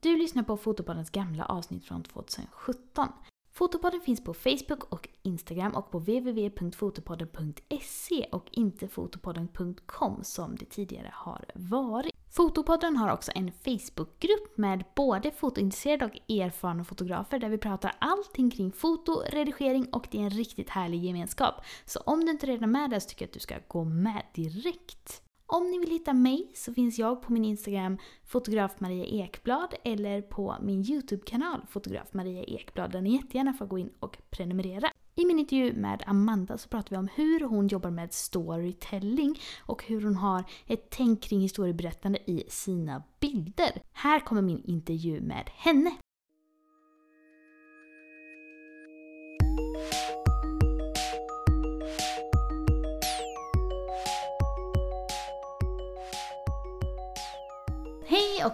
Du lyssnar på Fotopoddens gamla avsnitt från 2017. Fotopodden finns på Facebook och Instagram och på www.fotopodden.se och inte fotopodden.com som det tidigare har varit. Fotopodden har också en Facebookgrupp med både fotointresserade och erfarna fotografer där vi pratar allting kring foto, redigering och det är en riktigt härlig gemenskap. Så om du inte redan är med där så tycker jag att du ska gå med direkt. Om ni vill hitta mig så finns jag på min Instagram fotograf Maria Ekblad eller på min YouTube-kanal fotograf Maria Ekblad där ni jättegärna får gå in och prenumerera. I min intervju med Amanda så pratar vi om hur hon jobbar med storytelling och hur hon har ett tänk kring historieberättande i sina bilder. Här kommer min intervju med henne.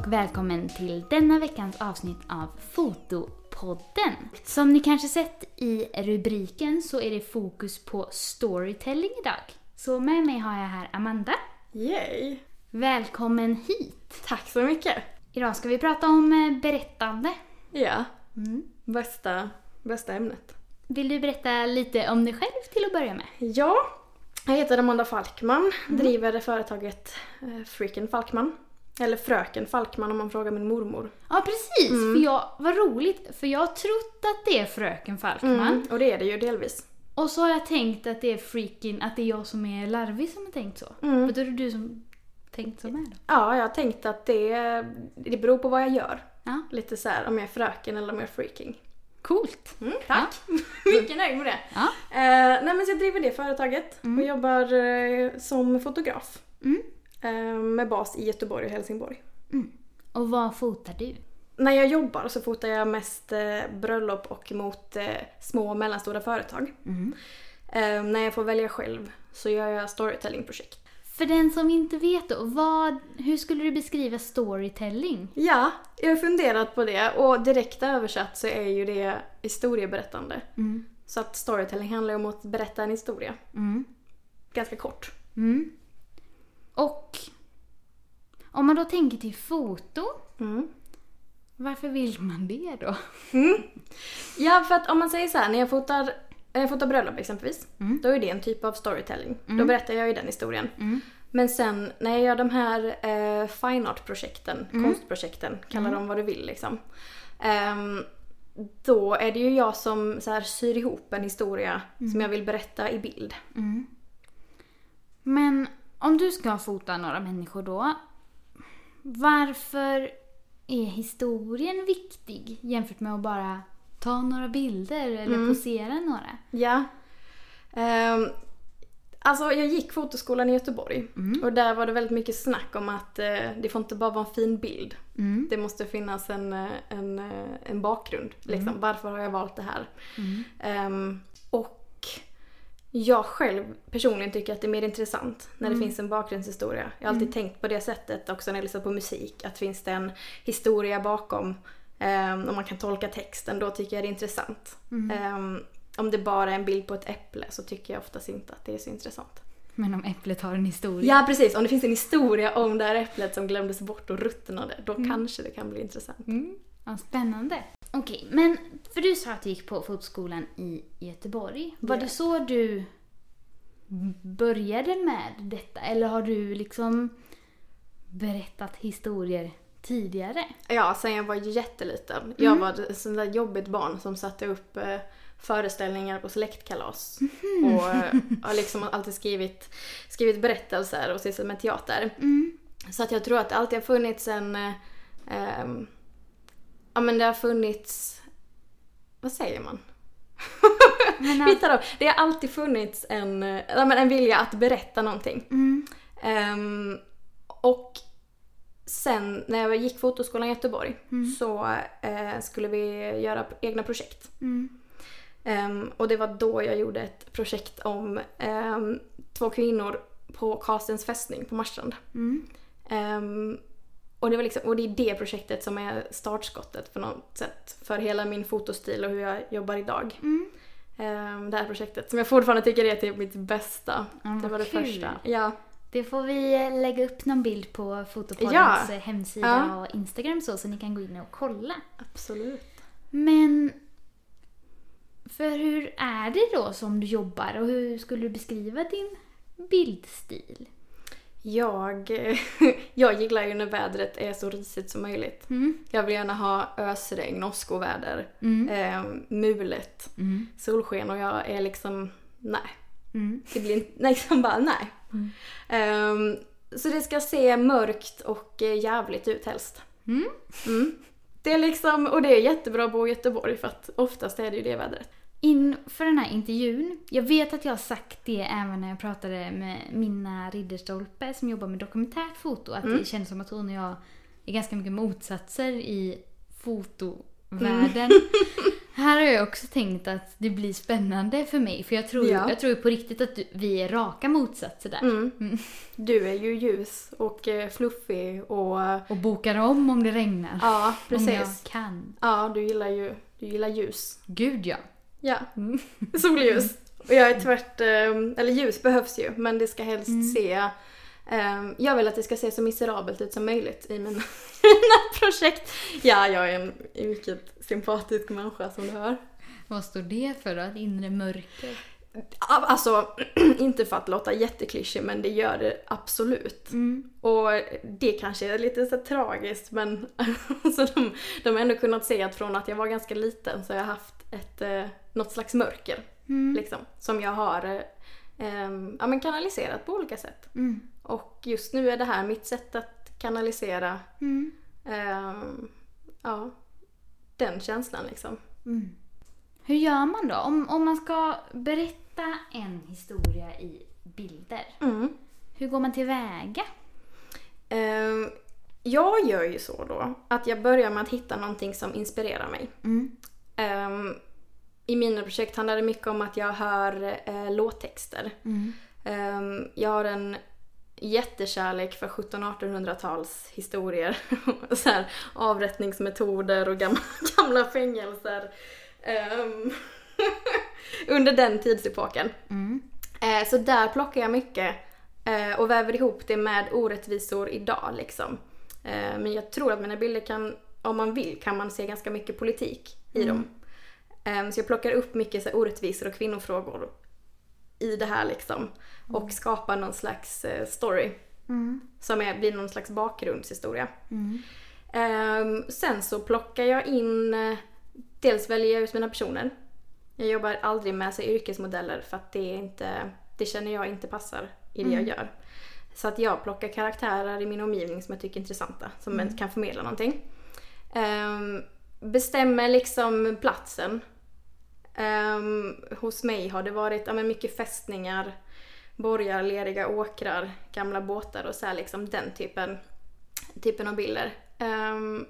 Och välkommen till denna veckans avsnitt av Fotopodden. Som ni kanske sett i rubriken så är det fokus på storytelling idag. Så med mig har jag här Amanda. Yay! Välkommen hit! Tack så mycket! Idag ska vi prata om eh, berättande. Ja, Mm. bästa, bästa ämnet. Vill du berätta lite om dig själv till att börja med? Ja, jag heter Amanda Falkman, driver företaget eh, Freaken Falkman. Eller Fröken Falkman om man frågar min mormor. Ja precis, för jag, vad roligt, för jag har trott att det är Fröken Falkman. Mm, och det är det ju delvis. Och så har jag tänkt att det är freaking, att det är jag som är larvig som har tänkt så. Mm. Men då är det du som tänkt så med då? Ja, jag har tänkt att det, det beror på vad jag gör. Ja. Lite så här om jag är fröken eller om jag är freaking. Coolt! Mm, tack! Mycket nöjd med det. Ja. Eh, nej men så jag driver det företaget Mm. och jobbar eh, som fotograf. Mm. Eh, med bas i Göteborg och Helsingborg. Och vad fotar du? När jag jobbar så fotar jag mest eh, bröllop och mot eh, små och mellanstora företag. Eh, när jag får välja själv så gör jag storytellingprojekt. För den som inte vet då, vad, hur skulle du beskriva storytelling? Ja, jag har funderat på det och direkt översatt så är ju det historieberättande. Mm. Så att storytelling handlar om att berätta en historia. Mm. Ganska kort. Mm. Och om man då tänker till foto, Mm. varför vill man det då? Ja, för att om man säger så här, när jag fotar, när jag fotar bröllop exempelvis, Mm. då är det en typ av storytelling. Då berättar jag ju den historien. Mm. Men sen när jag gör de här eh, fine art-projekten, konstprojekten, kalla dem vad du vill liksom. ehm, då är det ju jag som så här, syr ihop en historia som jag vill berätta i bild. Mm. Men om du ska fota några människor då, varför är historien viktig jämfört med att bara ta några bilder eller posera några? Ja. Ehm, alltså jag gick fotoskolan i Göteborg och där var det väldigt mycket snack om att eh, det får inte bara vara en fin bild. Mm. Det måste finnas en, eh, en, eh, en bakgrund. Liksom. Varför har jag valt det här? Ehm, och jag själv personligen tycker att det är mer intressant när det finns en bakgrundshistoria. Jag har alltid tänkt på det sättet också när jag lyssnar på musik. Att finns det en historia bakom um, och man kan tolka texten, då tycker jag det är intressant. Ehm, om det bara är en bild på ett äpple så tycker jag oftast inte att det är så intressant. Men om äpplet har en historia? Ja precis, om det finns en historia om det här äpplet som glömdes bort och ruttnade, då kanske det kan bli intressant. Mm. Ja, spännande. Okej, men för du sa att du gick på fotoskolan i Göteborg. Var Ja. det så du började med detta? Eller har du liksom berättat historier tidigare? Ja, sen jag var jätteliten. Jag var ett sånt där jobbigt barn som satte upp eh, föreställningar på släktkalas. Och eh, har liksom alltid skrivit, skrivit berättelser och sysslat med teater. Så att jag tror att det alltid har funnits en... Eh, ehm, ja men det har funnits... Vad säger man? Men, Hitta då. Det har alltid funnits en, ja, men en vilja att berätta någonting. mm, Ehm, och sen när jag gick fotoskolan i Göteborg så eh, skulle vi göra egna projekt. mm, Ehm, och det var då jag gjorde ett projekt om ehm, två kvinnor på Karlstens fästning på Marstrand. mm, Ehm, och, det var liksom, och det är det projektet som är startskottet på något sätt för hela min fotostil och hur jag jobbar idag. mm. Ehm, det här projektet som jag fortfarande tycker är typ mitt bästa. Ja, det var det kul. första. Ja. Det får vi eh, lägga upp någon bild på Fotopoddens Ja. eh, hemsida Ja. och Instagram så, så ni kan gå in och kolla. Absolut. Men för hur är det då som du jobbar och hur skulle du beskriva din bildstil? Jag, jag gillar ju när vädret är så risigt som möjligt. Mm. Jag vill gärna ha ösregn, åskoväder, Mm. eh, mulet, Mm. solsken och jag är liksom, nej. Mm. Det blir liksom bara nej. Ehm, så det ska se mörkt och eh, jävligt ut helst. Mm. Mm. Det är liksom, och det är jättebra att bo i Göteborg för att oftast är det ju det vädret. Inför den här intervjun, jag vet att jag har sagt det även när jag pratade med Minna Ridderstolpe som jobbar med dokumentärt foto, att Mm. det känns som att hon och jag är ganska mycket motsatser i fotovärlden. Här har jag också tänkt att det blir spännande för mig, för jag tror, Ja. jag tror på riktigt att du, vi är raka motsatser där. Mm. Mm. Du är ju ljus och eh, fluffig och Och bokar om om det regnar. ja, Om precis. jag kan. Ja, du gillar ju du gillar ljus. Gud ja. Ja, Mm. solljus. Och jag är tvärt, eh, eller ljus behövs ju men det ska helst Mm. se eh, jag vill att det ska se så miserabelt ut som möjligt i mina, mina projekt. Ja, jag är en mycket sympatisk människa som du hör. Vad står det för då? Ett inre mörker? Alltså, inte för att låta jätteklyschig men det gör det absolut. Mm. Och det kanske är lite så tragiskt men alltså de, de har ändå kunnat se att från att jag var ganska liten så har jag haft ett, eh, något slags mörker. Mm. Liksom, som jag har eh, ja, men kanaliserat på olika sätt. Mm. Och just nu är det här mitt sätt att kanalisera Mm. em, ja, den känslan liksom. Mm. Hur gör man då? Om, om man ska berätta en historia i bilder, Mm. hur går man tillväga? Em, jag gör ju så då att jag börjar med att hitta någonting som inspirerar mig. Mm. Ehm, I mina projekt handlar det mycket om att jag hör eh, låttexter. Mm. Ehm, jag har en jättekärlek för 1700-1800-tals historier. så här, avrättningsmetoder och gamla, gamla fängelser. Ehm, under den tidsepoken. Mm. Eh, så där plockar jag mycket eh, och väver ihop det med orättvisor idag liksom. Men jag tror att mina bilder kan, om man vill, kan man se ganska mycket politik i Mm. dem. Eh, så jag plockar upp mycket så här, orättvisor och kvinnofrågor i det här liksom. Och skapar någon slags eh, story Mm. som är, blir någon slags bakgrundshistoria. Mm. Ehm, sen så plockar jag in, eh, dels väljer jag ut mina personer. Jag jobbar aldrig med så, yrkesmodeller för att det, är inte, det känner jag inte passar i det jag gör. Så att jag plockar karaktärer i min omgivning som jag tycker är intressanta, som kan förmedla någonting. Ehm, bestämmer liksom platsen. Ehm, hos mig har det varit ja, men mycket fästningar, borgar, leriga åkrar, gamla båtar och så här, liksom den typen, typen av bilder. Ehm,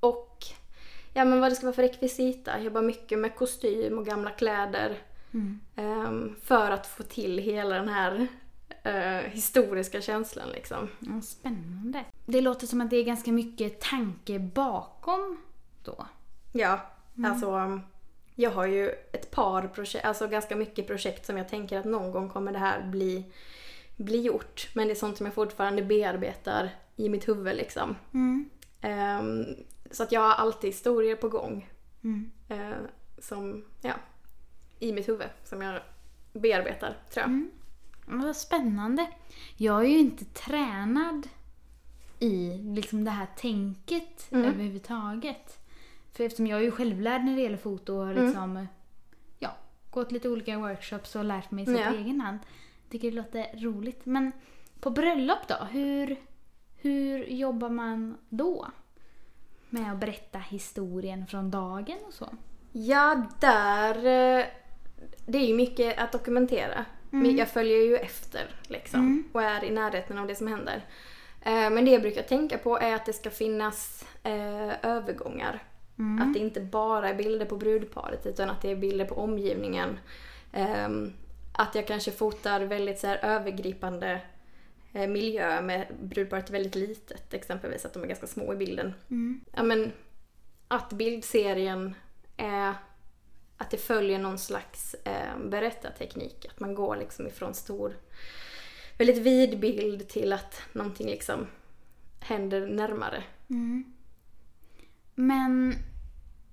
och ja, men vad det ska vara för rekvisita. Jag jobbar mycket med kostym och gamla kläder. Mm. ehm, för att få till hela den här eh, historiska känslan liksom. Ja, spännande. Det låter som att det är ganska mycket tanke bakom då. Ja, alltså um, jag har ju ett par projekt, alltså ganska mycket projekt som jag tänker att någon gång kommer det här bli, bli gjort. Men det är sånt som jag fortfarande bearbetar i mitt huvud liksom. Mm. Ehm, så att jag har alltid historier på gång. Mm. eh, som, ja, i mitt huvud som jag bearbetar tror jag. Mm. Vad spännande. Jag är ju inte tränad i liksom det här tänket Mm. överhuvudtaget. För eftersom jag är ju självlärd när det gäller foto och har Mm. liksom ja, gått lite olika workshops och lärt mig Ja. på egen hand. Tycker det låter roligt. Men på bröllop då? Hur, hur jobbar man då? Med att berätta historien från dagen och så? Ja, där... eh, Det är ju mycket att dokumentera. Men Jag följer ju efter liksom. Mm. Och är i närheten av det som händer. Eh, Men det jag brukar tänka på är att det ska finnas eh, övergångar. Mm. Att det inte bara är bilder på brudparet utan att det är bilder på omgivningen. Ehm, att jag kanske fotar väldigt så här, övergripande eh, miljö med brudparet väldigt litet exempelvis. Att de är ganska små i bilden. Mm. Ja, men, att bildserien är att det följer någon slags eh, berättarteknik. Att man går liksom ifrån stor väldigt vid bild till att någonting liksom händer närmare. Mm. Men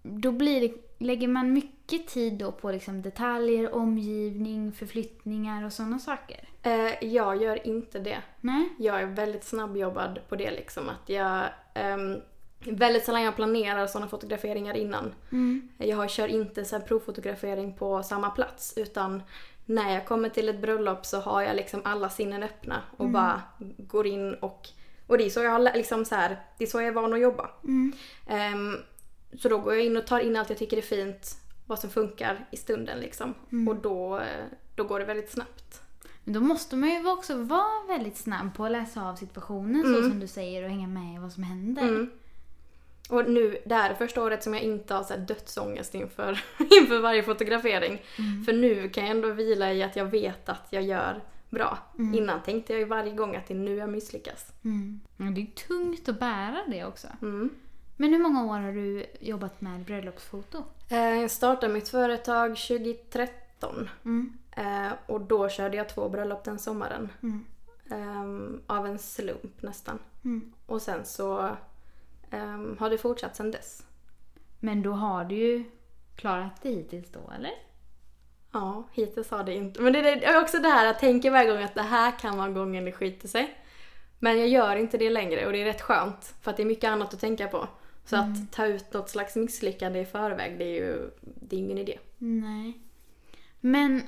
då blir det, lägger man mycket tid då på liksom detaljer, omgivning, förflyttningar och sådana saker? Eh, jag gör inte det. Nej? Jag är väldigt snabbjobbad på det liksom. Att jag, ehm, väldigt sällan jag planerar sådana fotograferingar innan. Mm. Jag kör inte så här provfotografering på samma plats utan när jag kommer till ett bröllop så har jag liksom alla sinnen öppna och bara går in och och det är så jag har liksom så här, det är så jag är van att jobba. Mm. Ehm, så då går jag in och tar in allt jag tycker är fint, vad som funkar i stunden liksom. Och då, då går det väldigt snabbt. Men då måste man ju också vara väldigt snabb på att läsa av situationen så som du säger och hänga med i vad som händer. Mm. Och nu, det här är första året som jag inte har så här dödsångest inför, inför varje fotografering. För nu kan jag ändå vila i att jag vet att jag gör bra. Innan tänkte jag ju varje gång att det är nu jag misslyckas. Mm. Det är tungt att bära det också. Mm. Men hur många år har du jobbat med bröllopsfoto? Eh, Jag startade mitt företag 2013. Mm. Eh, och då körde jag två bröllop den sommaren. Mm. Ehm, av en slump nästan. Mm. Och sen så ehm, har det fortsatt sen dess. Men då har du ju klarat det hittills då, eller? Ja, hittills har det inte. Men det är också det här att tänka varje gång att det här kan vara gången det skiter sig. Men jag gör inte det längre och det är rätt skönt för att det är mycket annat att tänka på. Så att ta ut något slags misslyckande i förväg, det är ju det är ingen idé. Nej. Men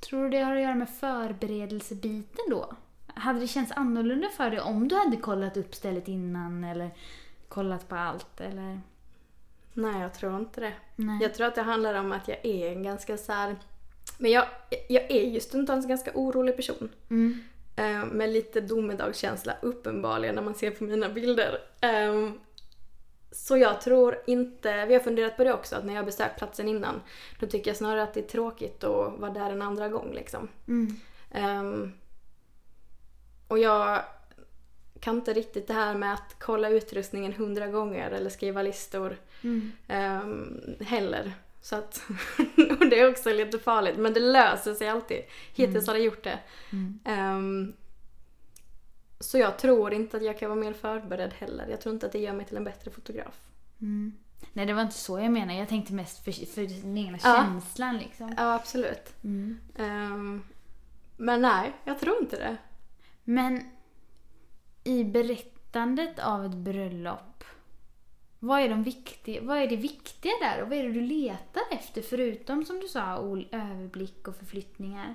tror du det har att göra med förberedelsebiten då? Hade det känts annorlunda för dig om du hade kollat upp stället innan eller kollat på allt eller? Nej, jag tror inte det. Nej. Jag tror att det handlar om att jag är en ganska så här... Men jag, jag är ju stundtals en ganska orolig person. Mm. Eh, med lite domedagskänsla uppenbarligen när man ser på mina bilder. Ehm, så jag tror inte, vi har funderat på det också, att när jag besökt platsen innan då tycker jag snarare att det är tråkigt att vara där en andra gång liksom. Mm. Ehm, och jag kan inte riktigt det här med att kolla utrustningen hundra gånger eller skriva listor Mm. ehm, heller. Så att, och det är också lite farligt men det löser sig alltid. Hittills har det gjort det. Mm. Ehm, så jag tror inte att jag kan vara mer förberedd heller. Jag tror inte att det gör mig till en bättre fotograf. Mm. Nej, det var inte så jag menade. Jag tänkte mest för, för den egna Ja. känslan liksom. Ja, absolut. Mm. Ehm, men nej, jag tror inte det. Men i berättandet av ett bröllop, vad är, de viktiga, vad är det viktiga där och vad är det du letar efter förutom som du sa överblick och förflyttningar?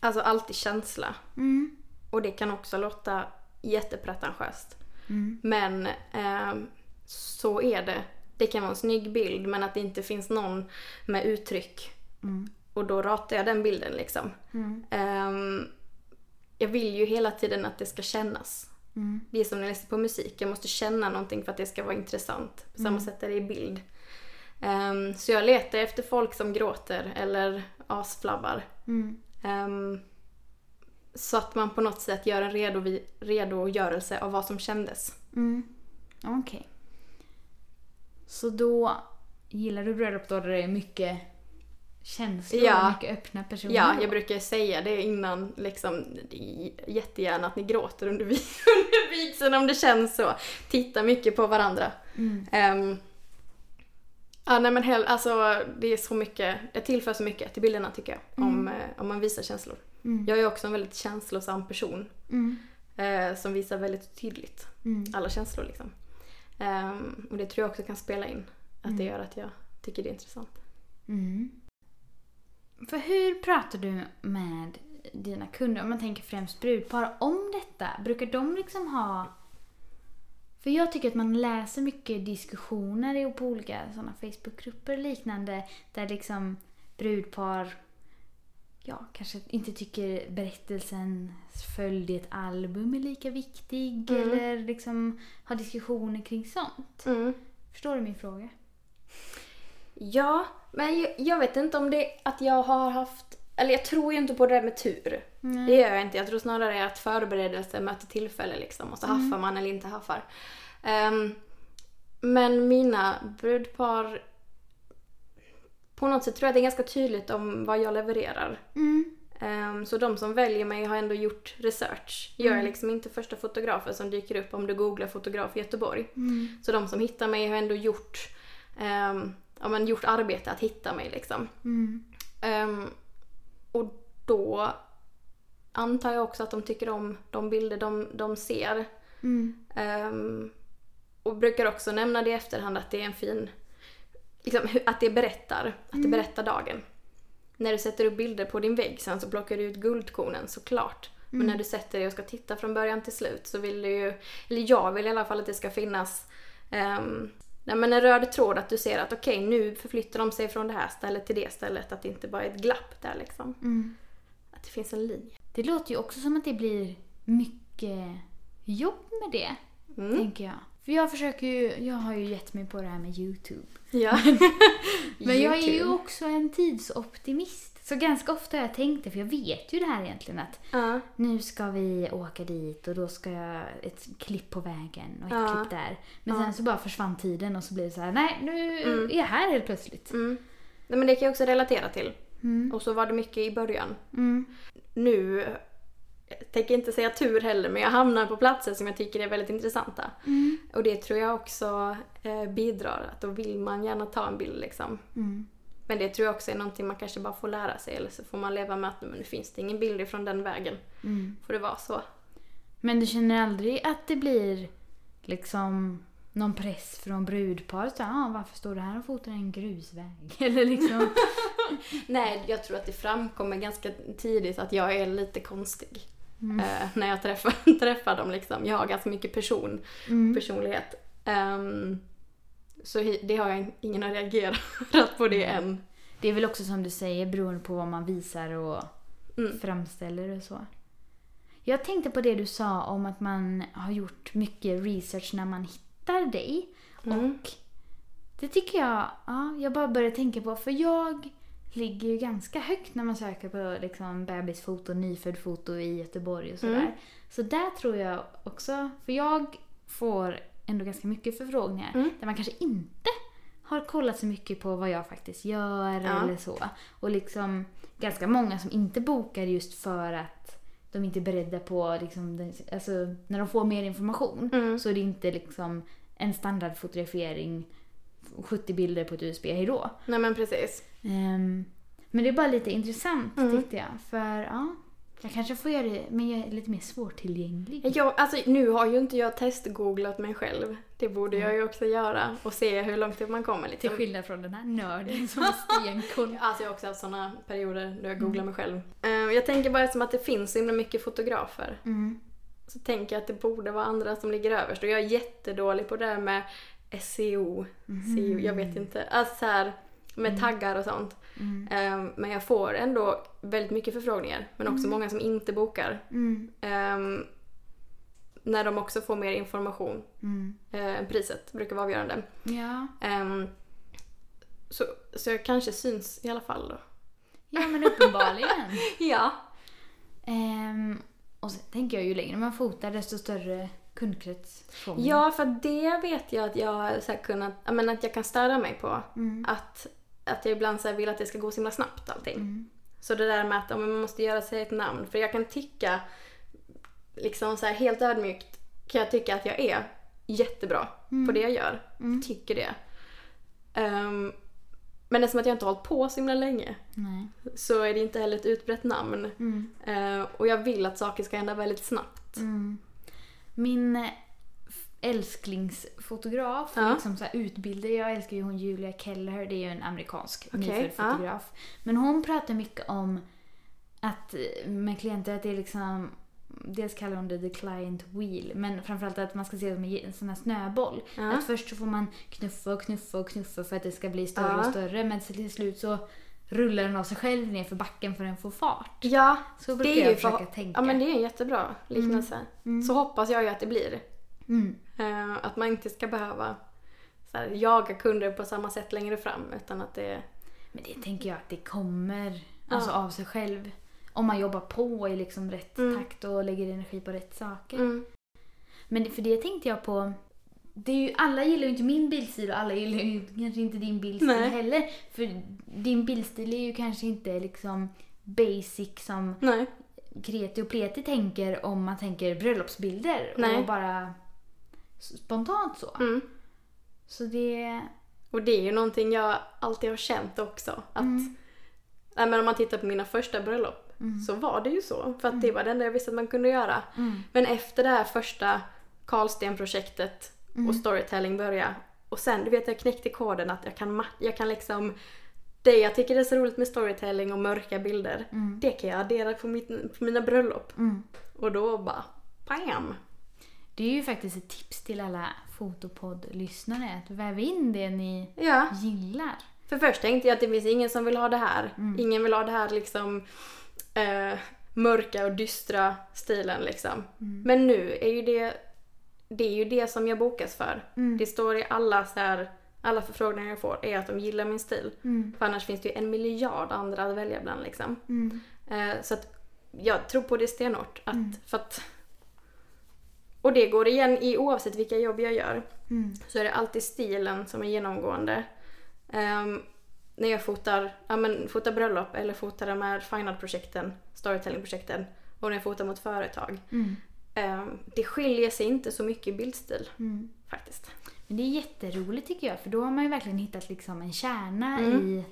Alltså alltid känsla. Mm. Och det kan också låta jättepretentiöst. Mm. Men ehm, så är det. Det kan vara en snygg bild men att det inte finns någon med uttryck. Mm. Och då ratar jag den bilden liksom. Mm. Jag vill ju hela tiden att det ska kännas. Mm. Det är som när jag lyssnar på musik. Jag måste känna någonting för att det ska vara intressant. På samma sätt är det i bild. Ehm, så jag letar efter folk som gråter eller asflabbar. Mm. Ehm, så att man på något sätt gör en redovi- redogörelse av vad som kändes. Mm. Okej. Så då gillar du bröllop då där det är mycket känslor Ja. och mycket öppna personer? Ja, jag brukar säga det innan liksom, jättegärna att ni gråter under, under vigseln om det känns så. Titta mycket på varandra. Mm. Ehm, ja, nej men hell, alltså det är så mycket, det tillför så mycket till bilderna tycker jag. Om, eh, om man visar känslor. Mm. Jag är också en väldigt känslosam person. Mm. eh, som visar väldigt tydligt Mm. alla känslor liksom. Ehm, och det tror jag också kan spela in. Att det gör att jag tycker det är intressant. Mm. För hur pratar du med dina kunder, om man tänker främst brudpar, om detta? Brukar de liksom ha... För jag tycker att man läser mycket diskussioner på olika sådana Facebookgrupper och liknande där liksom brudpar ja, kanske inte tycker berättelsen följd i ett album är lika viktig Mm. eller liksom har diskussioner kring sånt. Förstår du min fråga? Ja, men jag, jag vet inte om det är att jag har haft... Eller jag tror ju inte på det där med tur. Nej. Det gör jag inte. Jag tror snarare att förberedelse möter tillfälle liksom. Och så haffar man eller inte haffar. Ehm, men mina brudpar... På något sätt tror jag att det är ganska tydligt om vad jag levererar. Mm. Ehm, så de som väljer mig har ändå gjort research. Jag är Mm. liksom inte första fotografen som dyker upp om du googlar fotograf Göteborg. Mm. Så de som hittar mig har ändå gjort, ehm, ja, men gjort arbete att hitta mig liksom. Mm. Ehm, och då antar jag också att de tycker om de bilder de, de ser. Mm. Ehm, och brukar också nämna det i efterhand att det är en fin... Liksom, att det berättar. Att det Mm. berättar dagen. När du sätter upp bilder på din vägg sen så plockar du ut guldkornen såklart. Men Mm. när du sätter dig och ska titta från början till slut så vill du ju... Eller jag vill i alla fall att det ska finnas um, nej men en röd tråd att du ser att okej nu förflyttar de sig från det här stället till det stället. Att det inte bara är ett glapp där liksom. Mm. Att det finns en linje. Det låter ju också som att det blir mycket jobb med det, Mm. tänker jag. För jag försöker ju, jag har ju gett mig på det här med YouTube. Ja. Men jag är ju YouTube. också en tidsoptimist. Så ganska ofta har jag tänkt det, för jag vet ju det här egentligen att Ja. nu ska vi åka dit och då ska jag ett klipp på vägen och ett Ja. klipp där. Men Ja. sen så bara försvann tiden och så blir det så här, nej nu Mm. är jag här helt plötsligt. Mm. Nej, men det kan jag också relatera till. Mm. Och så var det mycket i början. Mm. Nu, jag tänker inte säga tur heller, men jag hamnar på platser som jag tycker är väldigt intressanta. Mm. Och det tror jag också eh, bidrar, att då vill man gärna ta en bild liksom. Men det tror jag också är någonting man kanske bara får lära sig, eller så får man leva med att men nu finns det ingen bild ifrån den vägen. Mm. Får det vara så? Men du känner aldrig att det blir liksom någon press från brudparet? Så, ah, varför står du här och fotar en grusväg? Eller liksom... Nej, jag tror att det framkommer ganska tidigt att jag är lite konstig. Mm. eh, när jag träffar, träffar dem liksom. Jag har ganska mycket person, Mm. personlighet. Ehm, så det har jag ingen att reagera på det än. Det är väl också som du säger beroende på vad man visar och Mm. framställer och så. Jag tänkte på det du sa om att man har gjort mycket research när man hittar dig. Mm. Och det tycker jag, ja, jag bara började tänka på, för jag ligger ju ganska högt när man söker på liksom bebisfoto, nyföddfoto i Göteborg och sådär. Mm. Så där tror jag också, för jag får ändå ganska mycket förfrågningar Mm. där man kanske inte har kollat så mycket på vad jag faktiskt gör Ja. eller så. Och liksom ganska många som inte bokar just för att de inte är beredda på, liksom, alltså när de får mer information Mm. så är det inte liksom en standardfotografering 70 bilder på ett USB, hejdå. Nej men precis. Ehm, men det är bara lite intressant Mm. tyckte jag. För ja, jag kanske får göra det, men jag är lite mer svårtillgänglig. Jag, alltså, nu har ju inte jag testgooglat mig själv. Det borde jag ju också göra och se hur långt man kommer. Till Liksom. skillnad från den här nörden som har stenkoll. Alltså jag har också haft såna perioder då jag Mm. googlar mig själv. Eh, jag tänker bara som att det finns så himla mycket fotografer. Mm. Så tänker jag att det borde vara andra som ligger överst. Och jag är jättedålig på det där med SEO. SEO jag vet inte. Alltså så här, med taggar och sånt. Mm. Eh, men jag får ändå väldigt mycket förfrågningar. Men också många som inte bokar. Mm. Eh, när de också får mer information. Mm. Eh, priset brukar vara avgörande. Ja. Eh, så, så jag kanske syns i alla fall då. ja, men uppenbarligen. Ja. Ehm, och sen tänker jag ju längre man fotar desto större kundkrets får man. Ja, för det vet jag att jag så kunnat, jag menar, att jag kan störa mig på. Mm. Att, att jag ibland så vill att det ska gå så himla snabbt allting. Mm. Så det där med att ja, man måste göra sig ett namn. För jag kan tycka, liksom så här helt ödmjukt, kan jag tycka att jag är jättebra på det jag gör. Mm. Tycker det. Ehm, men eftersom att jag inte har hållit på så himla länge Nej. så är det inte heller ett utbrett namn. Mm. Eh, och jag vill att saker ska hända väldigt snabbt. Mm. Min älsklingsfotograf, Ja. liksom så här utbilder, jag älskar ju hon Julia Keller, det är ju en amerikansk Okej, nyfödd ja. fotograf. Men hon pratar mycket om att eh, med klienter att det är liksom Dels kallar hon det the client wheel, men framförallt att man ska se det som en sån här snöboll. Ja. Att först så får man knuffa och knuffa och knuffa för att det ska bli större Ja. och större, men till slut så rullar den av sig själv ner för backen för den får fart. Ja, Så det brukar är ju jag försöka för, tänka. ja, men det är en jättebra liknelse. Mm. Så hoppas jag ju att det blir. Mm. Eh, att man inte ska behöva här, jaga kunder på samma sätt längre fram utan att det... Men det tänker jag att det kommer alltså Ja. av sig själv. Om man jobbar på i liksom rätt Mm. takt och lägger energi på rätt saker. Mm. Men för det tänkte jag på. Det är ju, alla gillar ju inte min bildstil och alla gillar ju kanske inte din bildstil Nej. heller. För din bildstil är ju kanske inte liksom basic som Nej. kreti och pleti tänker om man tänker bröllopsbilder Nej. och bara spontant så. Mm. Så det... Och det är ju någonting jag alltid har känt också. Att, Mm. nej, men om man tittar på mina första bröllop så var det ju så. För att det var det enda jag visste att man kunde göra. Mm. Men efter det här första Karlsten-projektet Mm. och storytelling började. Och sen, du vet jag knäckte koden att jag kan, jag kan liksom det jag tycker är så roligt med storytelling och mörka bilder, det kan jag addera på, mitt, på mina bröllop. Mm. Och då bara, bam! Det är ju faktiskt ett tips till alla fotopodd-lyssnare att väva in det ni Ja, gillar. för först tänkte jag att det finns ingen som vill ha det här. Mm. Ingen vill ha det här liksom eh, mörka och dystra stilen liksom. Mm. Men nu är ju det, det är ju det som jag bokas för. Mm. Det står i alla så här, alla förfrågningar jag får är att de gillar min stil. Mm. För annars finns det ju en miljard andra att välja bland liksom. Mm. Eh, så att jag tror på det stenhårt. Att, för att, och det går igen i oavsett vilka jobb jag gör. Mm. Så är det alltid stilen som är genomgående. Ehm, när jag fotar, ja, men, fotar bröllop eller fotar de här fine art-projekten, storytelling-projekten och när jag fotar mot företag. Mm. Ehm, det skiljer sig inte så mycket i bildstil Mm. faktiskt. Men det är jätteroligt tycker jag för då har man ju verkligen hittat liksom en kärna Mm.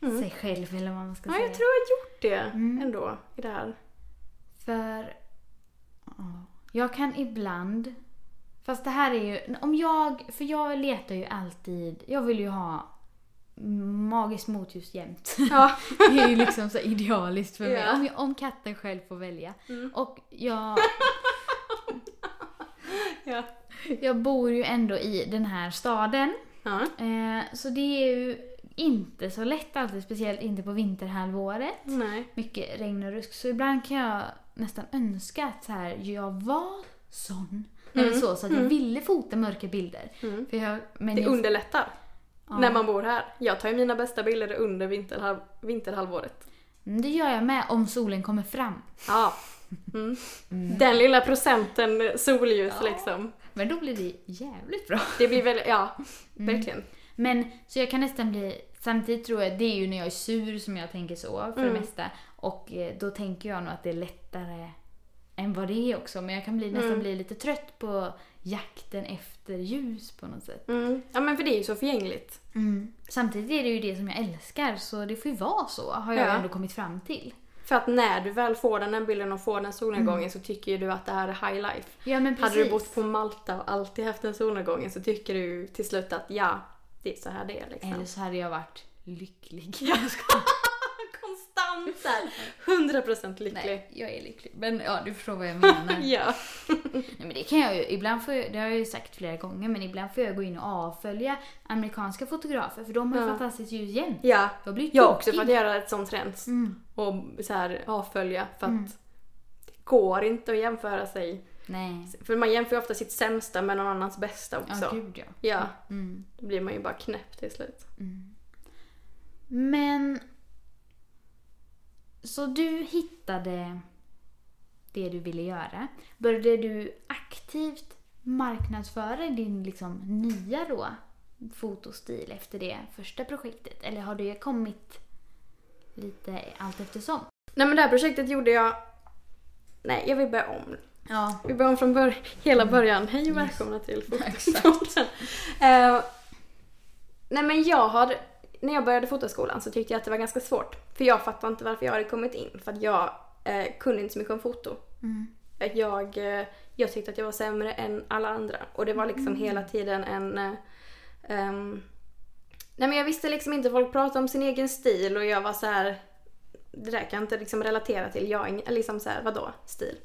i sig själv eller vad man ska Ja, säga. jag tror jag har gjort det Mm. ändå i det här. För ja, jag kan ibland, fast det här är ju, om jag, för jag letar ju alltid, jag vill ju ha magiskt motljus jämt. Ja. Det är ju liksom så idealiskt för mig. Ja. Om, jag, om katten själv får välja. Mm. Och jag, ja. jag bor ju ändå i den här staden. ja. Eh, så det är ju inte så lätt alltid, speciellt inte på vinterhalvåret. Nej. Mycket regn och rusk. Så ibland kan jag nästan önska att så här, jag var sån. Eller så, så att jag ville fota mörka bilder. Mm. För jag, men Det jag, underlättar ja. när man bor här. Jag tar ju mina bästa bilder under vinterhalv, vinterhalvåret. Mm, Det gör jag med om solen kommer fram. Ja. Mm. Den lilla procenten solljus Ja. liksom. Men då blir det jävligt bra. Det blir väl, ja, Mm. verkligen. Men så jag kan nästan bli, samtidigt tror jag det är ju när jag är sur som jag tänker så för Mm. det mesta. Och eh, då tänker jag nog att det är lättare än vad det är också. Men jag kan bli, nästan Mm. bli lite trött på jakten efter ljus på något sätt. Mm. Ja men för det är ju så förgängligt. Samtidigt är det ju det som jag älskar så det får ju vara så har jag Ja. ändå kommit fram till. För att när du väl får den här bilden och får den solnedgången så tycker ju du att det här är high life. Ja men precis. Hade du bott på Malta och alltid haft den solnedgången så tycker du till slut att ja, är så här det är liksom. Eller så hade jag varit lycklig. Konstant såhär, 100% lycklig. Nej, jag är lycklig. Men ja, du förstår vad jag menar. Ja. Nej, men det kan jag ju. Ibland får jag, det har jag ju sagt flera gånger, men ibland får jag gå in och avfölja amerikanska fotografer för de har Ja. fantastiskt ljus jämt. ja. Jag blir Jag också för tokig. att göra ett sånt rens. Mm. Och så här avfölja för att Mm. det går inte att jämföra sig. Nej. För man jämför ju ofta sitt sämsta med någon annans bästa Ja, också. gud ja. Ja, Mm. då blir man ju bara knäpp till slut. Men... Så du hittade det du ville göra. Började du aktivt marknadsföra din liksom nya då fotostil efter det första projektet? Eller har det kommit lite allt eftersom? Nej men det här projektet gjorde jag... Nej, jag vill börja om. Ja. Vi börjar om från bör... hela början. Hej och Mm. Välkomna till. Fotopodden. Eh, nej men jag har... När jag började fotoskolan så tyckte jag att det var ganska svårt. För jag fattade inte varför jag hade kommit in. För att jag eh, kunde inte så mycket om foto. Mm. Jag, eh, jag tyckte att jag var sämre än alla andra. Och det var liksom Mm. hela tiden en... ehm, nej men jag visste liksom inte, folk pratade om sin egen stil och jag var så här. Det där kan jag inte liksom relatera till. Jag liksom så här, vadå stil?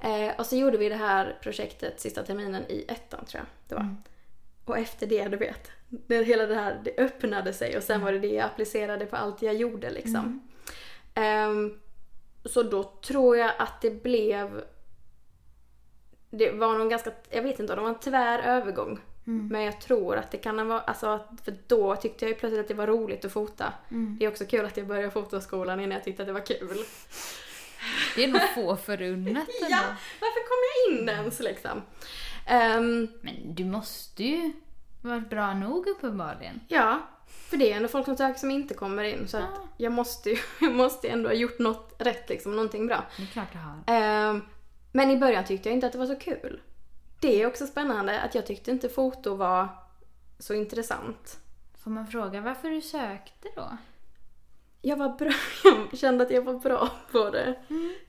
Eh, och så gjorde vi det här projektet sista terminen i ettan tror jag det var. Mm. Och efter det, du vet, det, hela det här det öppnade sig och sen var det det jag applicerade på allt jag gjorde liksom. Ehm, så då tror jag att det blev... Det var nog ganska, jag vet inte, det var en tvär övergång. Mm. Men jag tror att det kan varit, alltså för då tyckte jag ju plötsligt att det var roligt att fota. Mm. Det är också kul att jag började fotoskolan innan jag tyckte att det var kul. Det är nog få förunnat ändå. Ja, varför kom jag in ens liksom? Ehm, Men du måste ju varit bra nog uppenbarligen. ja, För det är ändå folk som söker som inte kommer in så att Ja. jag måste ju jag måste ändå ha gjort något rätt liksom, någonting bra. Det är klart jag har. Ehm, men i början tyckte jag inte att det var så kul. Det är också spännande att jag tyckte inte foto var så intressant. Får man fråga varför du sökte då? Jag var bra, jag kände att jag var bra på det.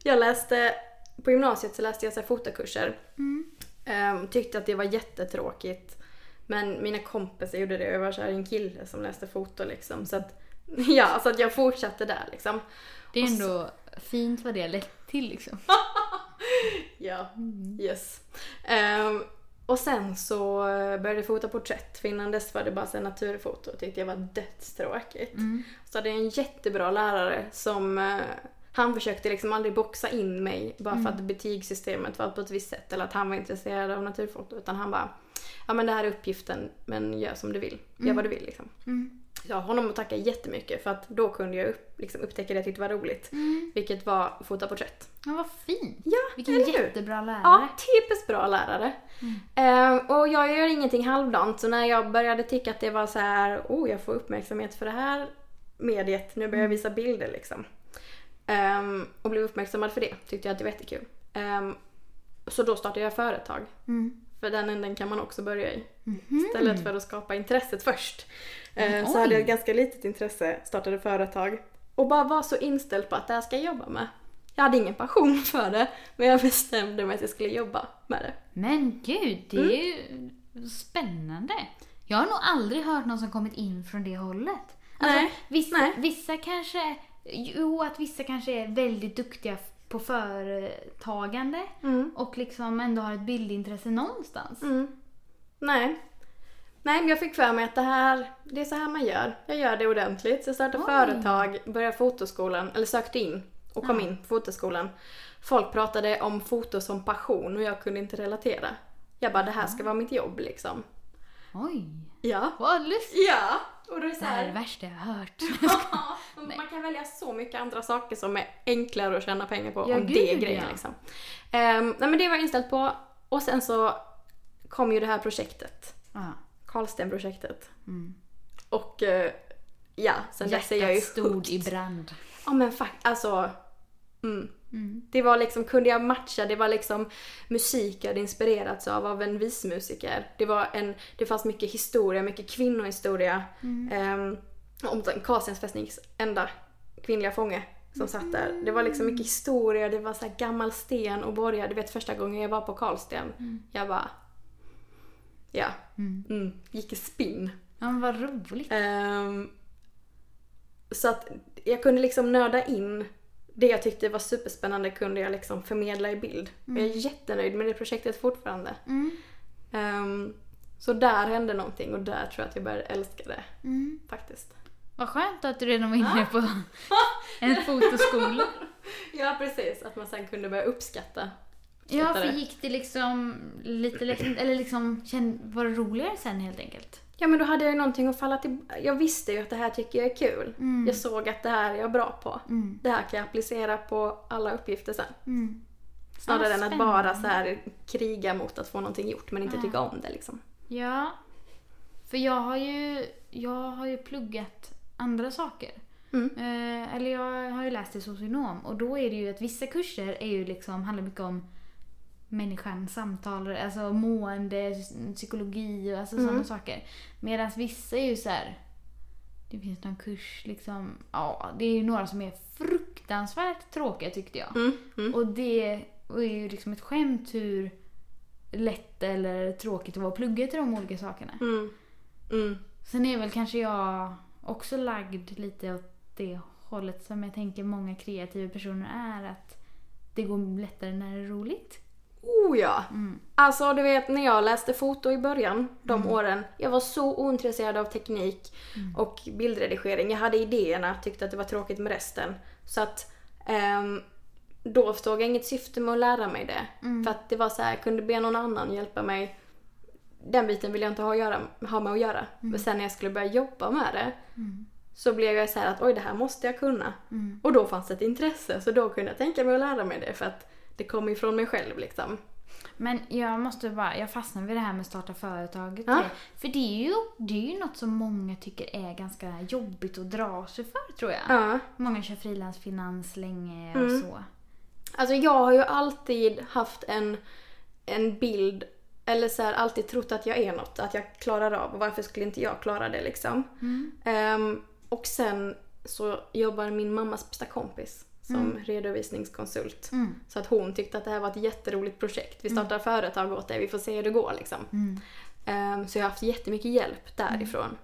Jag läste, på gymnasiet så läste jag så fotokurser. Ehm, tyckte att det var jättetråkigt. Men mina kompisar gjorde det och jag var så här en kille som läste foto liksom. Så att, ja, så att jag fortsatte där liksom. Det är ändå fint vad det har lett till liksom. Ja, yes. Ehm, och sen så började jag fota porträtt för innan dess var det bara så naturfoto och tyckte jag var dödstråkigt. Så hade jag en jättebra lärare som eh, han försökte liksom aldrig boxa in mig bara för att betygssystemet var på ett visst sätt eller att han var intresserad av naturfoto utan han bara Ja men det här är uppgiften men gör som du vill. Gör vad du vill liksom. Så har honom att tacka jättemycket för att då kunde jag upp, liksom, upptäcka det jag tyckte var roligt. Vilket var fota porträtt. Ja, vad fint. Ja, Vilken jättebra lärare. Ja, typiskt bra lärare. Ehm, och jag gör ingenting halvdant så när jag började tycka att det var så här, oh jag får uppmärksamhet för det här mediet, nu börjar jag visa bilder liksom. Ehm, och blev uppmärksammad för det, tyckte jag att det var jättekul. Ehm, så då startade jag företag. Mm. För den änden kan man också börja i. Mhm. Istället för att skapa intresset först. Mm, Eh, så oj. hade jag ett ganska litet intresse, startade företag. Och bara var så inställd på att det här ska jag jobba med. Jag hade ingen passion för det, men jag bestämde mig att jag skulle jobba med det. Men gud, det Mm. är ju spännande. Jag har nog aldrig hört någon som kommit in från det hållet. Alltså, Nej, Vissa, nej. vissa kanske, jo att vissa kanske är väldigt duktiga på företagande Mm. och liksom ändå har ett bildintresse någonstans. Mm. Nej. Nej, men jag fick för mig att det här, det är så här man gör. Jag gör det ordentligt. Så jag startade Oj. företag, började fotoskolan, eller sökte in och kom Ja. in på fotoskolan. Folk pratade om foto som passion och jag kunde inte relatera. Jag bara, det här ska vara mitt jobb liksom. Oj, Ja. vad lustigt. Ja, och då är det så Det här är det här. värsta jag har hört. man kan välja så mycket andra saker som är enklare att tjäna pengar på Ja, om det är gud, grejen ja. liksom. Ehm, nej men det var jag inställd på. Och sen så kom ju det här projektet. Karlsten-projektet. Mm. Och eh, ja, sen dess är jag ju stod hooked. i brand. Ja men fuck, alltså. Mm. Mm. Det var liksom, kunde jag matcha, det var liksom musik jag hade inspirerats av, av en vismusiker. Det var en, det fanns mycket historia, mycket kvinnohistoria. Mm. om Karlstens fästnings enda kvinnliga fånge som satt där. Det var liksom mycket historia, det var så gammal sten och borgar. Du vet första gången jag var på Karlsten, jag bara... Ja, Mm. mm, gick i spinn. Ja men vad roligt. Ehm, så att jag kunde liksom nörda in det jag tyckte var superspännande kunde jag liksom förmedla i bild. Och Jag är jättenöjd med det projektet fortfarande. Mm. Ehm, så där hände någonting och där tror jag att jag började älska det Mm. faktiskt. Vad skönt att du redan var inne på en fotoskola. Ja precis, att man sen kunde börja uppskatta. Ja, för gick det liksom lite lätt, eller liksom var det roligare sen helt enkelt? Ja men då hade jag ju någonting att falla till. Jag visste ju att det här tycker jag är kul. Mm. Jag såg att det här är jag bra på. Mm. Det här kan jag applicera på alla uppgifter sen. Mm. Snarare Ja, än att bara så här kriga mot att få någonting gjort men inte Ja. tycka om det liksom. Ja, för jag har ju, jag har ju pluggat andra saker. Mm. Eh, eller jag har ju läst till socionom och då är det ju att vissa kurser är ju liksom, handlar mycket om människan, samtal, alltså mående, psykologi och alltså Mm. sådana saker. Medan vissa är ju så här. Det finns någon kurs liksom, ja det är ju några som är fruktansvärt tråkiga tyckte jag. Mm. Mm. Och det är ju liksom ett skämt hur lätt eller tråkigt det var att plugga till de olika sakerna. Mm. Mm. Sen är väl kanske jag också lagd lite åt det hållet som jag tänker många kreativa personer är. Att det går lättare när det är roligt. Oh ja! Mm. Alltså du vet när jag läste foto i början, de åren, jag var så ointresserad av teknik och bildredigering. Jag hade idéerna, tyckte att det var tråkigt med resten. Så att ehm, då såg jag inget syfte med att lära mig det. För att det var så här, jag kunde be någon annan hjälpa mig. Den biten vill jag inte ha, göra, ha med att göra. Men sen när jag skulle börja jobba med det så blev jag så här att oj det här måste jag kunna. Mm. Och då fanns det ett intresse så då kunde jag tänka mig att lära mig det för att det kom ifrån mig själv liksom. Men jag måste bara, jag fastnar vid det här med starta företaget. Ja. För det är, ju, det är ju något som många tycker är ganska jobbigt att dra sig för tror jag. Ja. Många kör frilansfinans länge och Mm. så. Alltså jag har ju alltid haft en, en bild, eller så här, alltid trott att jag är något, att jag klarar av. Och varför skulle inte jag klara det liksom? Mm. Ehm, och sen så jobbar min mammas bästa kompis som redovisningskonsult. Mm. Så att hon tyckte att det här var ett jätteroligt projekt. Vi startar företag åt det, vi får se hur det går liksom. Mm. Ehm, så jag har haft jättemycket hjälp därifrån.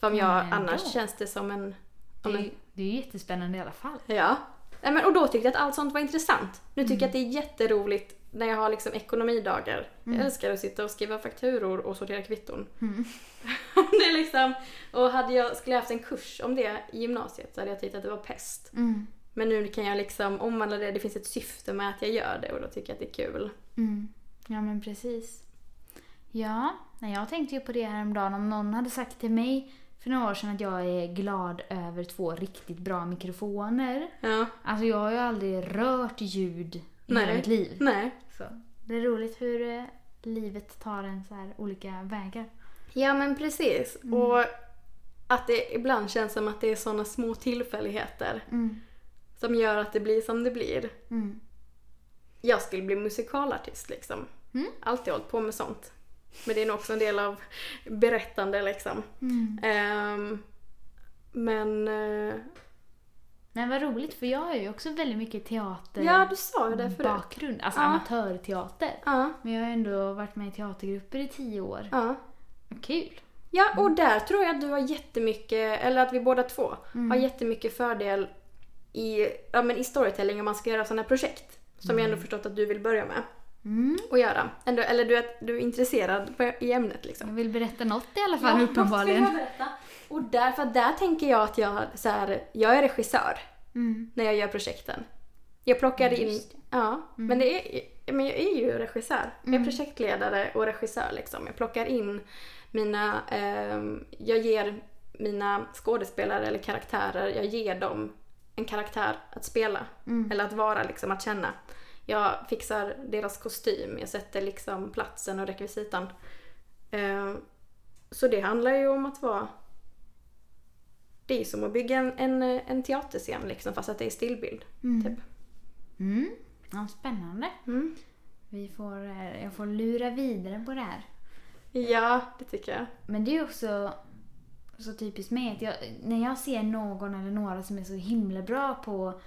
För om Men jag, annars känns det som en... Det, Om är, en det är jättespännande i alla fall. ja. Nej, men, och då tyckte jag att allt sånt var intressant. Nu tycker Mm. jag att det är jätteroligt när jag har liksom ekonomidagar. Mm. Jag älskar att sitta och skriva fakturor och sortera kvitton. Mm. det är liksom, och hade jag, skulle jag haft en kurs om det i gymnasiet så hade jag tyckt att det var pest. Mm. Men nu kan jag liksom omvandla det, det finns ett syfte med att jag gör det och då tycker jag att det är kul. Mm. Ja men precis. Ja, jag tänkte ju på det häromdagen om någon hade sagt till mig för några år sedan att jag är glad över två riktigt bra mikrofoner. Ja. Alltså jag har ju aldrig rört ljud i Nej. hela mitt liv. Nej. Så det är roligt hur eh, livet tar en så här olika vägar. Ja men precis. Mm. Och att det ibland känns som att det är såna små tillfälligheter Mm. Som gör att det blir som det blir. Mm. Jag skulle bli musikalartist liksom. Mm. Alltid hållit på med sånt. Men det är nog också en del av berättande liksom. Mm. Ehm, men eh, Men vad roligt för jag har ju också väldigt mycket teater ja, du sa ju det förut. bakgrund. Alltså Ja. amatörteater. Ja, Men jag har ändå varit med i teatergrupper i tio år. ja. Kul. Ja, och där tror jag att du har jättemycket, eller att vi båda två Mm. har jättemycket fördel i, ja, men i storytelling om man ska göra sådana här projekt. Som jag ändå förstått att du vill börja med Mm. att göra. Ändå, eller du är, du är intresserad på, i ämnet liksom. Jag vill berätta något i alla fall Ja, uppenbarligen. vad ska jag berätta? Och därför där tänker jag att jag, så här, jag är regissör Mm. när jag gör projekten. Jag plockar in, det. ja, men det är, men jag är ju regissör. Jag är Mm. projektledare och regissör liksom. Jag plockar in mina, ehm, jag ger mina skådespelare eller karaktärer, jag ger dem en karaktär att spela. Mm. Eller att vara liksom, att känna. Jag fixar deras kostym, jag sätter liksom platsen och rekvisitan. Ehm, så det handlar ju om att vara det är som att bygga en, en, en teaterscen liksom, fast att det är stillbild. Mm. Typ. Mm. Ja, spännande. Mm. Vi får, eh, jag får lura vidare på det här. Ja, det tycker jag. Men det är också så typiskt mig att jag, när jag ser någon eller några som är så himla bra på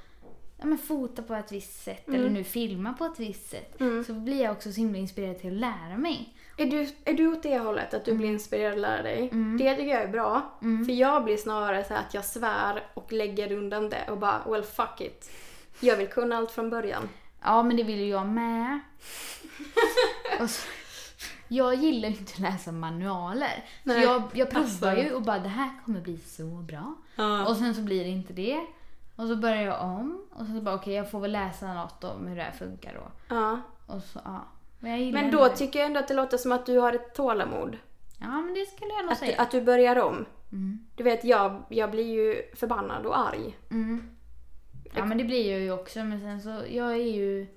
ja, men fota på ett visst sätt Mm. eller nu filma på ett visst sätt Mm. så blir jag också så himla inspirerad till att lära mig. Är du, är du åt det hållet, att du blir inspirerad att lära dig? Mm. Det tycker jag är bra. Mm. För jag blir snarare så att jag svär och lägger undan det och bara well fuck it. Jag vill kunna allt från början. Ja, men det vill ju jag med. så, jag gillar ju inte att läsa manualer. Så Nej. jag, jag provar Alltså. ju och bara det här kommer bli så bra. Ja. Och sen så blir det inte det. Och så börjar jag om. Och så bara okej, jag får väl läsa något om hur det här funkar då. ja. Och så, ja. Men, Men då ändå- tycker jag ändå att det låter som att du har ett tålamod. Ja, men det skulle jag nog Att du, säga. att du börjar om. Mm. Du vet, jag, jag blir ju förbannad och arg. Mm. Ja, men det blir jag ju också. Men sen så, jag är ju...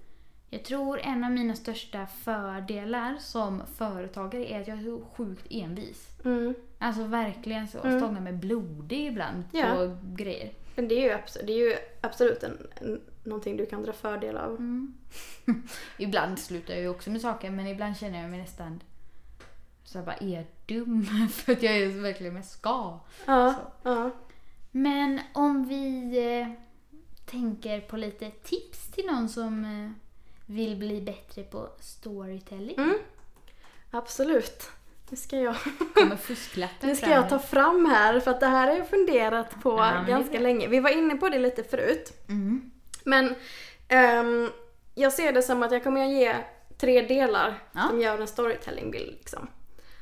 Jag tror en av mina största fördelar som företagare är att jag är så sjukt envis. Mm. Alltså verkligen så. Mm. Stångar mig blodig ibland Ja. på grejer. Men det är ju, abs- det är ju absolut en, en, någonting du kan dra fördel av. Mm. ibland slutar jag ju också med saker men ibland känner jag mig nästan så här bara, är jag dum? För att jag är verkligen med ska. Ja, ja. Men om vi eh, tänker på lite tips till någon som eh, vill bli bättre på storytelling. Mm. Absolut. Nu ska jag, nu ska jag ta fram här för att det här har jag funderat på Ja, ganska länge. Vi var inne på det lite förut. Mm. Men ehm, jag ser det som att jag kommer att ge tre delar Ja. som gör en storytellingbild. Liksom.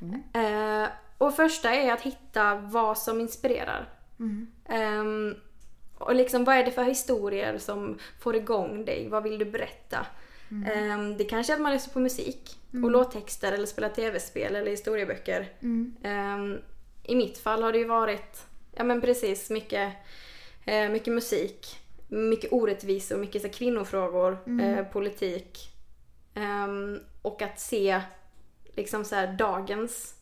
Mm. Eh, och första är att hitta vad som inspirerar. Mm. Ehm, och liksom vad är det för historier som får igång dig? Vad vill du berätta? Ehm, det kanske är att man lyssnar på musik och låttexter eller spelar tv-spel eller historieböcker. Mm. Ehm, I mitt fall har det ju varit, ja men precis, mycket, eh, mycket musik, mycket orättvisor, mycket så här, kvinnofrågor, eh, politik. Ehm, och att se liksom så här dagens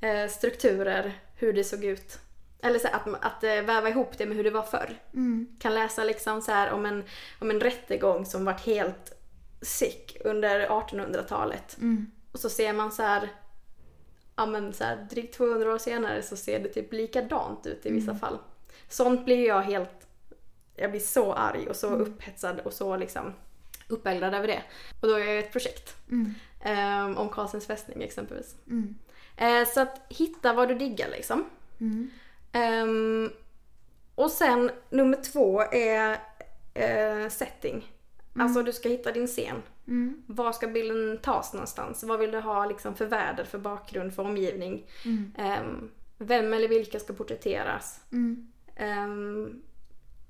eh, strukturer, hur det såg ut. Eller så att, att eh, väva ihop det med hur det var förr. Mm. Kan läsa liksom så här om en, om en rättegång som varit helt sick under 1800-talet. Mm. Och så ser man så här, ja men så här, drygt 200 år senare så ser det typ likadant ut i vissa fall. Sånt blir jag helt, jag blir så arg och så upphetsad och så liksom uppeldad över det. Och då är jag ett projekt. Mm. Ehm, om Karlsens fästning exempelvis. Mm. Eh, så att hitta vad du diggar liksom. Mm. Ehm, och sen nummer två är eh, setting. Alltså du ska hitta din scen. Mm. Var ska bilden tas någonstans? Vad vill du ha liksom för väder, för bakgrund, för omgivning? Mm. Ehm, vem eller vilka ska porträtteras? Mm. Ehm,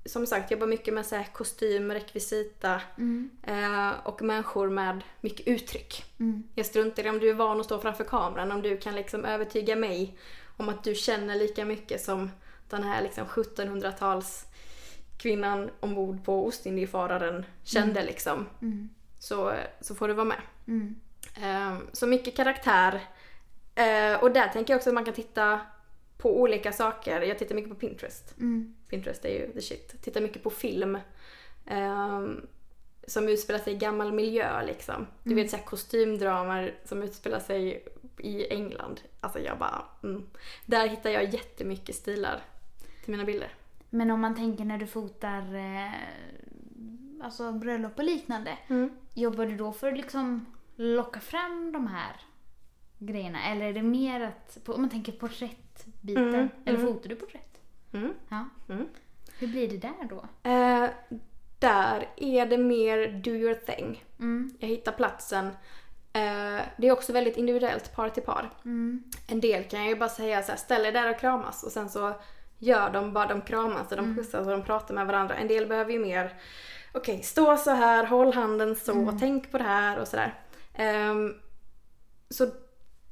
som sagt, jobbar mycket med så här, kostym, rekvisita Mm. eh, och människor med mycket uttryck. Mm. Jag struntar i om du är van att stå framför kameran, om du kan liksom övertyga mig om att du känner lika mycket som den här liksom 1700-tals kvinnan ombord på Ostindiefararen kände liksom. Mm. Så, så får du vara med. Mm. Ehm, så mycket karaktär. Eh, och där tänker jag också att man kan titta på olika saker. Jag tittar mycket på Pinterest. Mm. Pinterest är ju the shit. Tittar mycket på film. ehm, som utspelar sig i gammal miljö liksom. Du vet såhär kostymdramer som utspelar sig i England. Alltså jag bara, mm. Där hittar jag jättemycket stilar till mina bilder. Men om man tänker när du fotar eh, alltså bröllop och liknande. Jobbar du då för att liksom locka fram de här grejerna? Eller är det mer att, om man tänker porträttbiten, Mm, eller mm. fotar du porträtt? Mm. Ja. Mm. Hur blir det där då? Eh, där är det mer do your thing. Mm. Jag hittar platsen. Eh, det är också väldigt individuellt, par till par. Mm. En del kan jag ju bara säga så här, ställ er där och kramas och sen så gör de bara, de kramas och de pussas och de pratar med varandra. En del behöver ju mer, okej stå så här, håll handen så, tänk på det här och sådär. Ehm, så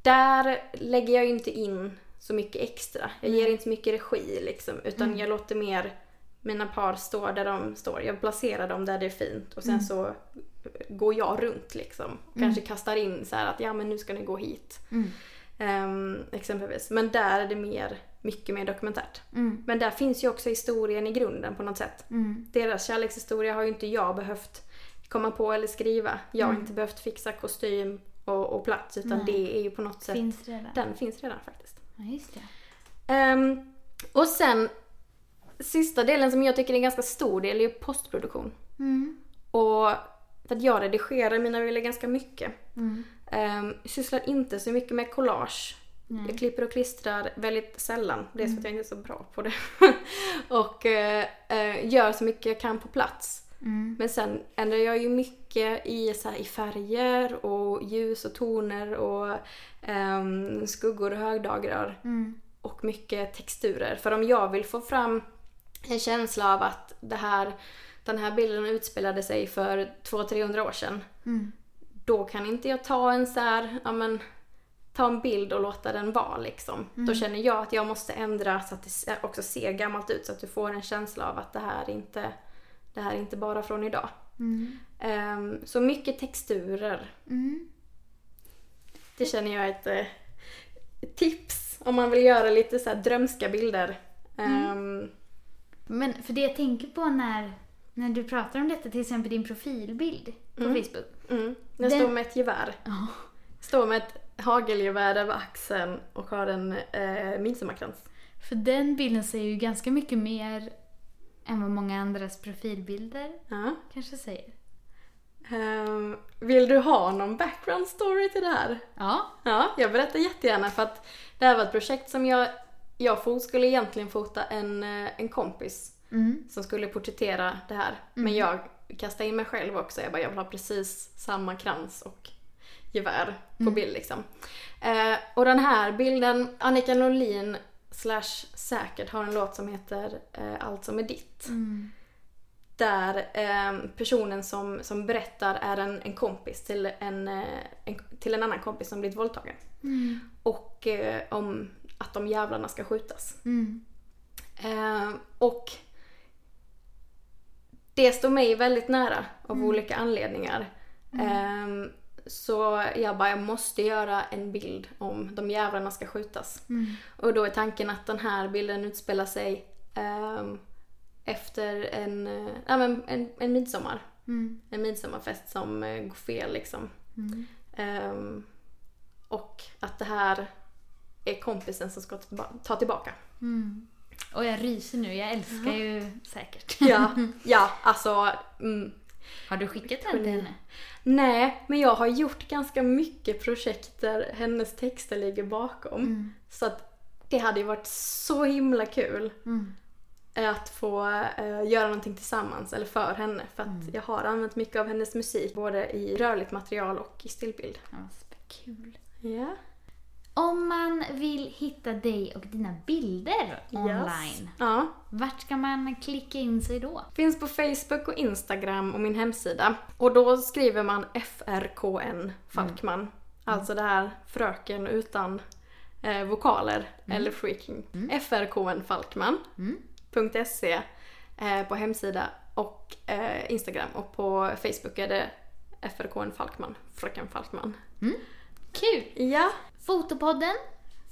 där lägger jag ju inte in så mycket extra. Jag ger inte så mycket regi liksom, utan jag låter mer mina par stå där de står. Jag placerar dem där det är fint och sen så går jag runt liksom. Kanske kastar in så här att ja men nu ska ni gå hit. Mm. Ehm, exempelvis. Men där är det mer, mycket mer dokumentärt. Mm. Men där finns ju också historien i grunden på något sätt. Mm. Deras kärlekshistoria har ju inte jag behövt komma på eller skriva. Jag har inte behövt fixa kostym och, och plats utan Mm. Nej. det är ju på något sätt, Finns redan. den finns redan faktiskt. Ja, just det. Ehm, och sen sista delen som jag tycker är en ganska stor del är ju postproduktion. Mm. Och för att jag redigerar mina bilder ganska mycket. Mm. Um, sysslar inte så mycket med collage. Nej. Jag klipper och klistrar väldigt sällan. Dels för att jag inte är så bra på det. och eh, eh, gör så mycket jag kan på plats. Mm. Men sen ändrar jag ju mycket i, så här, i färger och ljus och toner och ehm, skuggor och högdagrar. Mm. Och mycket texturer. För om jag vill få fram en känsla av att det här, den här bilden utspelade sig för 200-300 år sedan. Mm. Då kan inte jag ta en så här, ja men, ta en bild och låta den vara liksom. Då känner jag att jag måste ändra så att det också ser gammalt ut så att du får en känsla av att det här inte, det här är inte bara från idag. Mm. Ehm, så mycket texturer. Mm. Det känner jag är ett, eh, tips om man vill göra lite så här drömska bilder. Ehm, Men för det jag tänker på när, när du pratar om detta, till exempel din profilbild på Facebook. mm. Jag Den- står med ett gevär. Ja. Står med ett hagelgevär över axeln och har en eh, midsommarkrans. För den bilden säger ju ganska mycket mer än vad många andras profilbilder Ja. kanske säger. Ehm, vill du ha någon background story till det här? Ja. Ja, jag berättar jättegärna för att det här var ett projekt som jag, jag fot, skulle egentligen fota en, eh, en kompis Mm. som skulle porträttera det här. Men jag kastade in mig själv också. Jag bara, jag vill ha precis samma krans och gevär på bild liksom. Eh, och den här bilden, Annika Norlin slash säkert har en låt som heter eh, Allt som är ditt. Mm. Där eh, personen som, som berättar är en, en kompis till en, eh, en, till en annan kompis som blivit våldtagen. Mm. Och eh, om att de jävlarna ska skjutas. Mm. Eh, och det står mig väldigt nära av olika anledningar. Eh, så jag bara, jag måste göra en bild om de jävlarna ska skjutas. Mm. Och då är tanken att den här bilden utspelar sig ehm, efter en, eh, ja, men en, en midsommar. Mm. En midsommarfest som eh, går fel liksom. Mm. Ehm, och att det här är kompisen som ska ta tillba- ta tillbaka. Mm. Och jag ryser nu, jag älskar ju säkert. Ja, ja alltså. Mm. Har du skickat den till henne? Nej, men jag har gjort ganska mycket projekt där hennes texter ligger bakom. Mm. Så att det hade ju varit så himla kul Mm. att få eh, göra någonting tillsammans, eller för henne. För att Mm. jag har använt mycket av hennes musik, både i rörligt material och i stillbild. Ja, kul. Ja. Om man vill hitta dig och dina bilder online, Ja. vart ska man klicka in sig då? Finns på Facebook och Instagram och min hemsida. Och då skriver man FRKN Falkman. Alltså det här fröken utan eh, vokaler eller freaking. FRKN Falkman. Mm. .se eh, på hemsida och eh, Instagram och på Facebook är det FRKN Falkman, Fröken Falkman. Kul! Ja, Fotopodden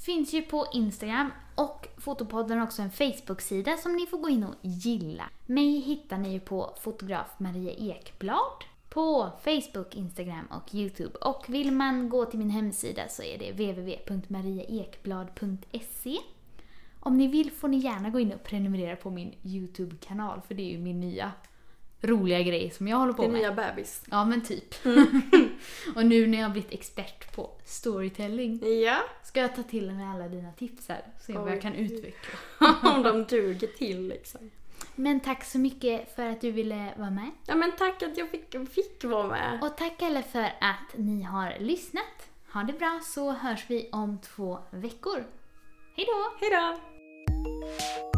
finns ju på Instagram och Fotopodden har också en Facebook-sida som ni får gå in och gilla. Mig hittar ni ju på fotograf Maria Ekblad på Facebook, Instagram och Youtube. Och vill man gå till min hemsida så är det www.mariaekblad.se. Om ni vill får ni gärna gå in och prenumerera på min Youtube-kanal för det är ju min nya roliga grej som jag håller på är med. nya bebis. Ja men typ. och nu när jag har blivit expert på storytelling Ja, ska jag ta till mig alla dina tips här. Se vad jag kan utveckla. om de duger till liksom. Men tack så mycket för att du ville vara med. Ja men tack att jag fick, fick vara med. Och tack alla för att ni har lyssnat. Ha det bra så hörs vi om två veckor. Hej då! Hejdå!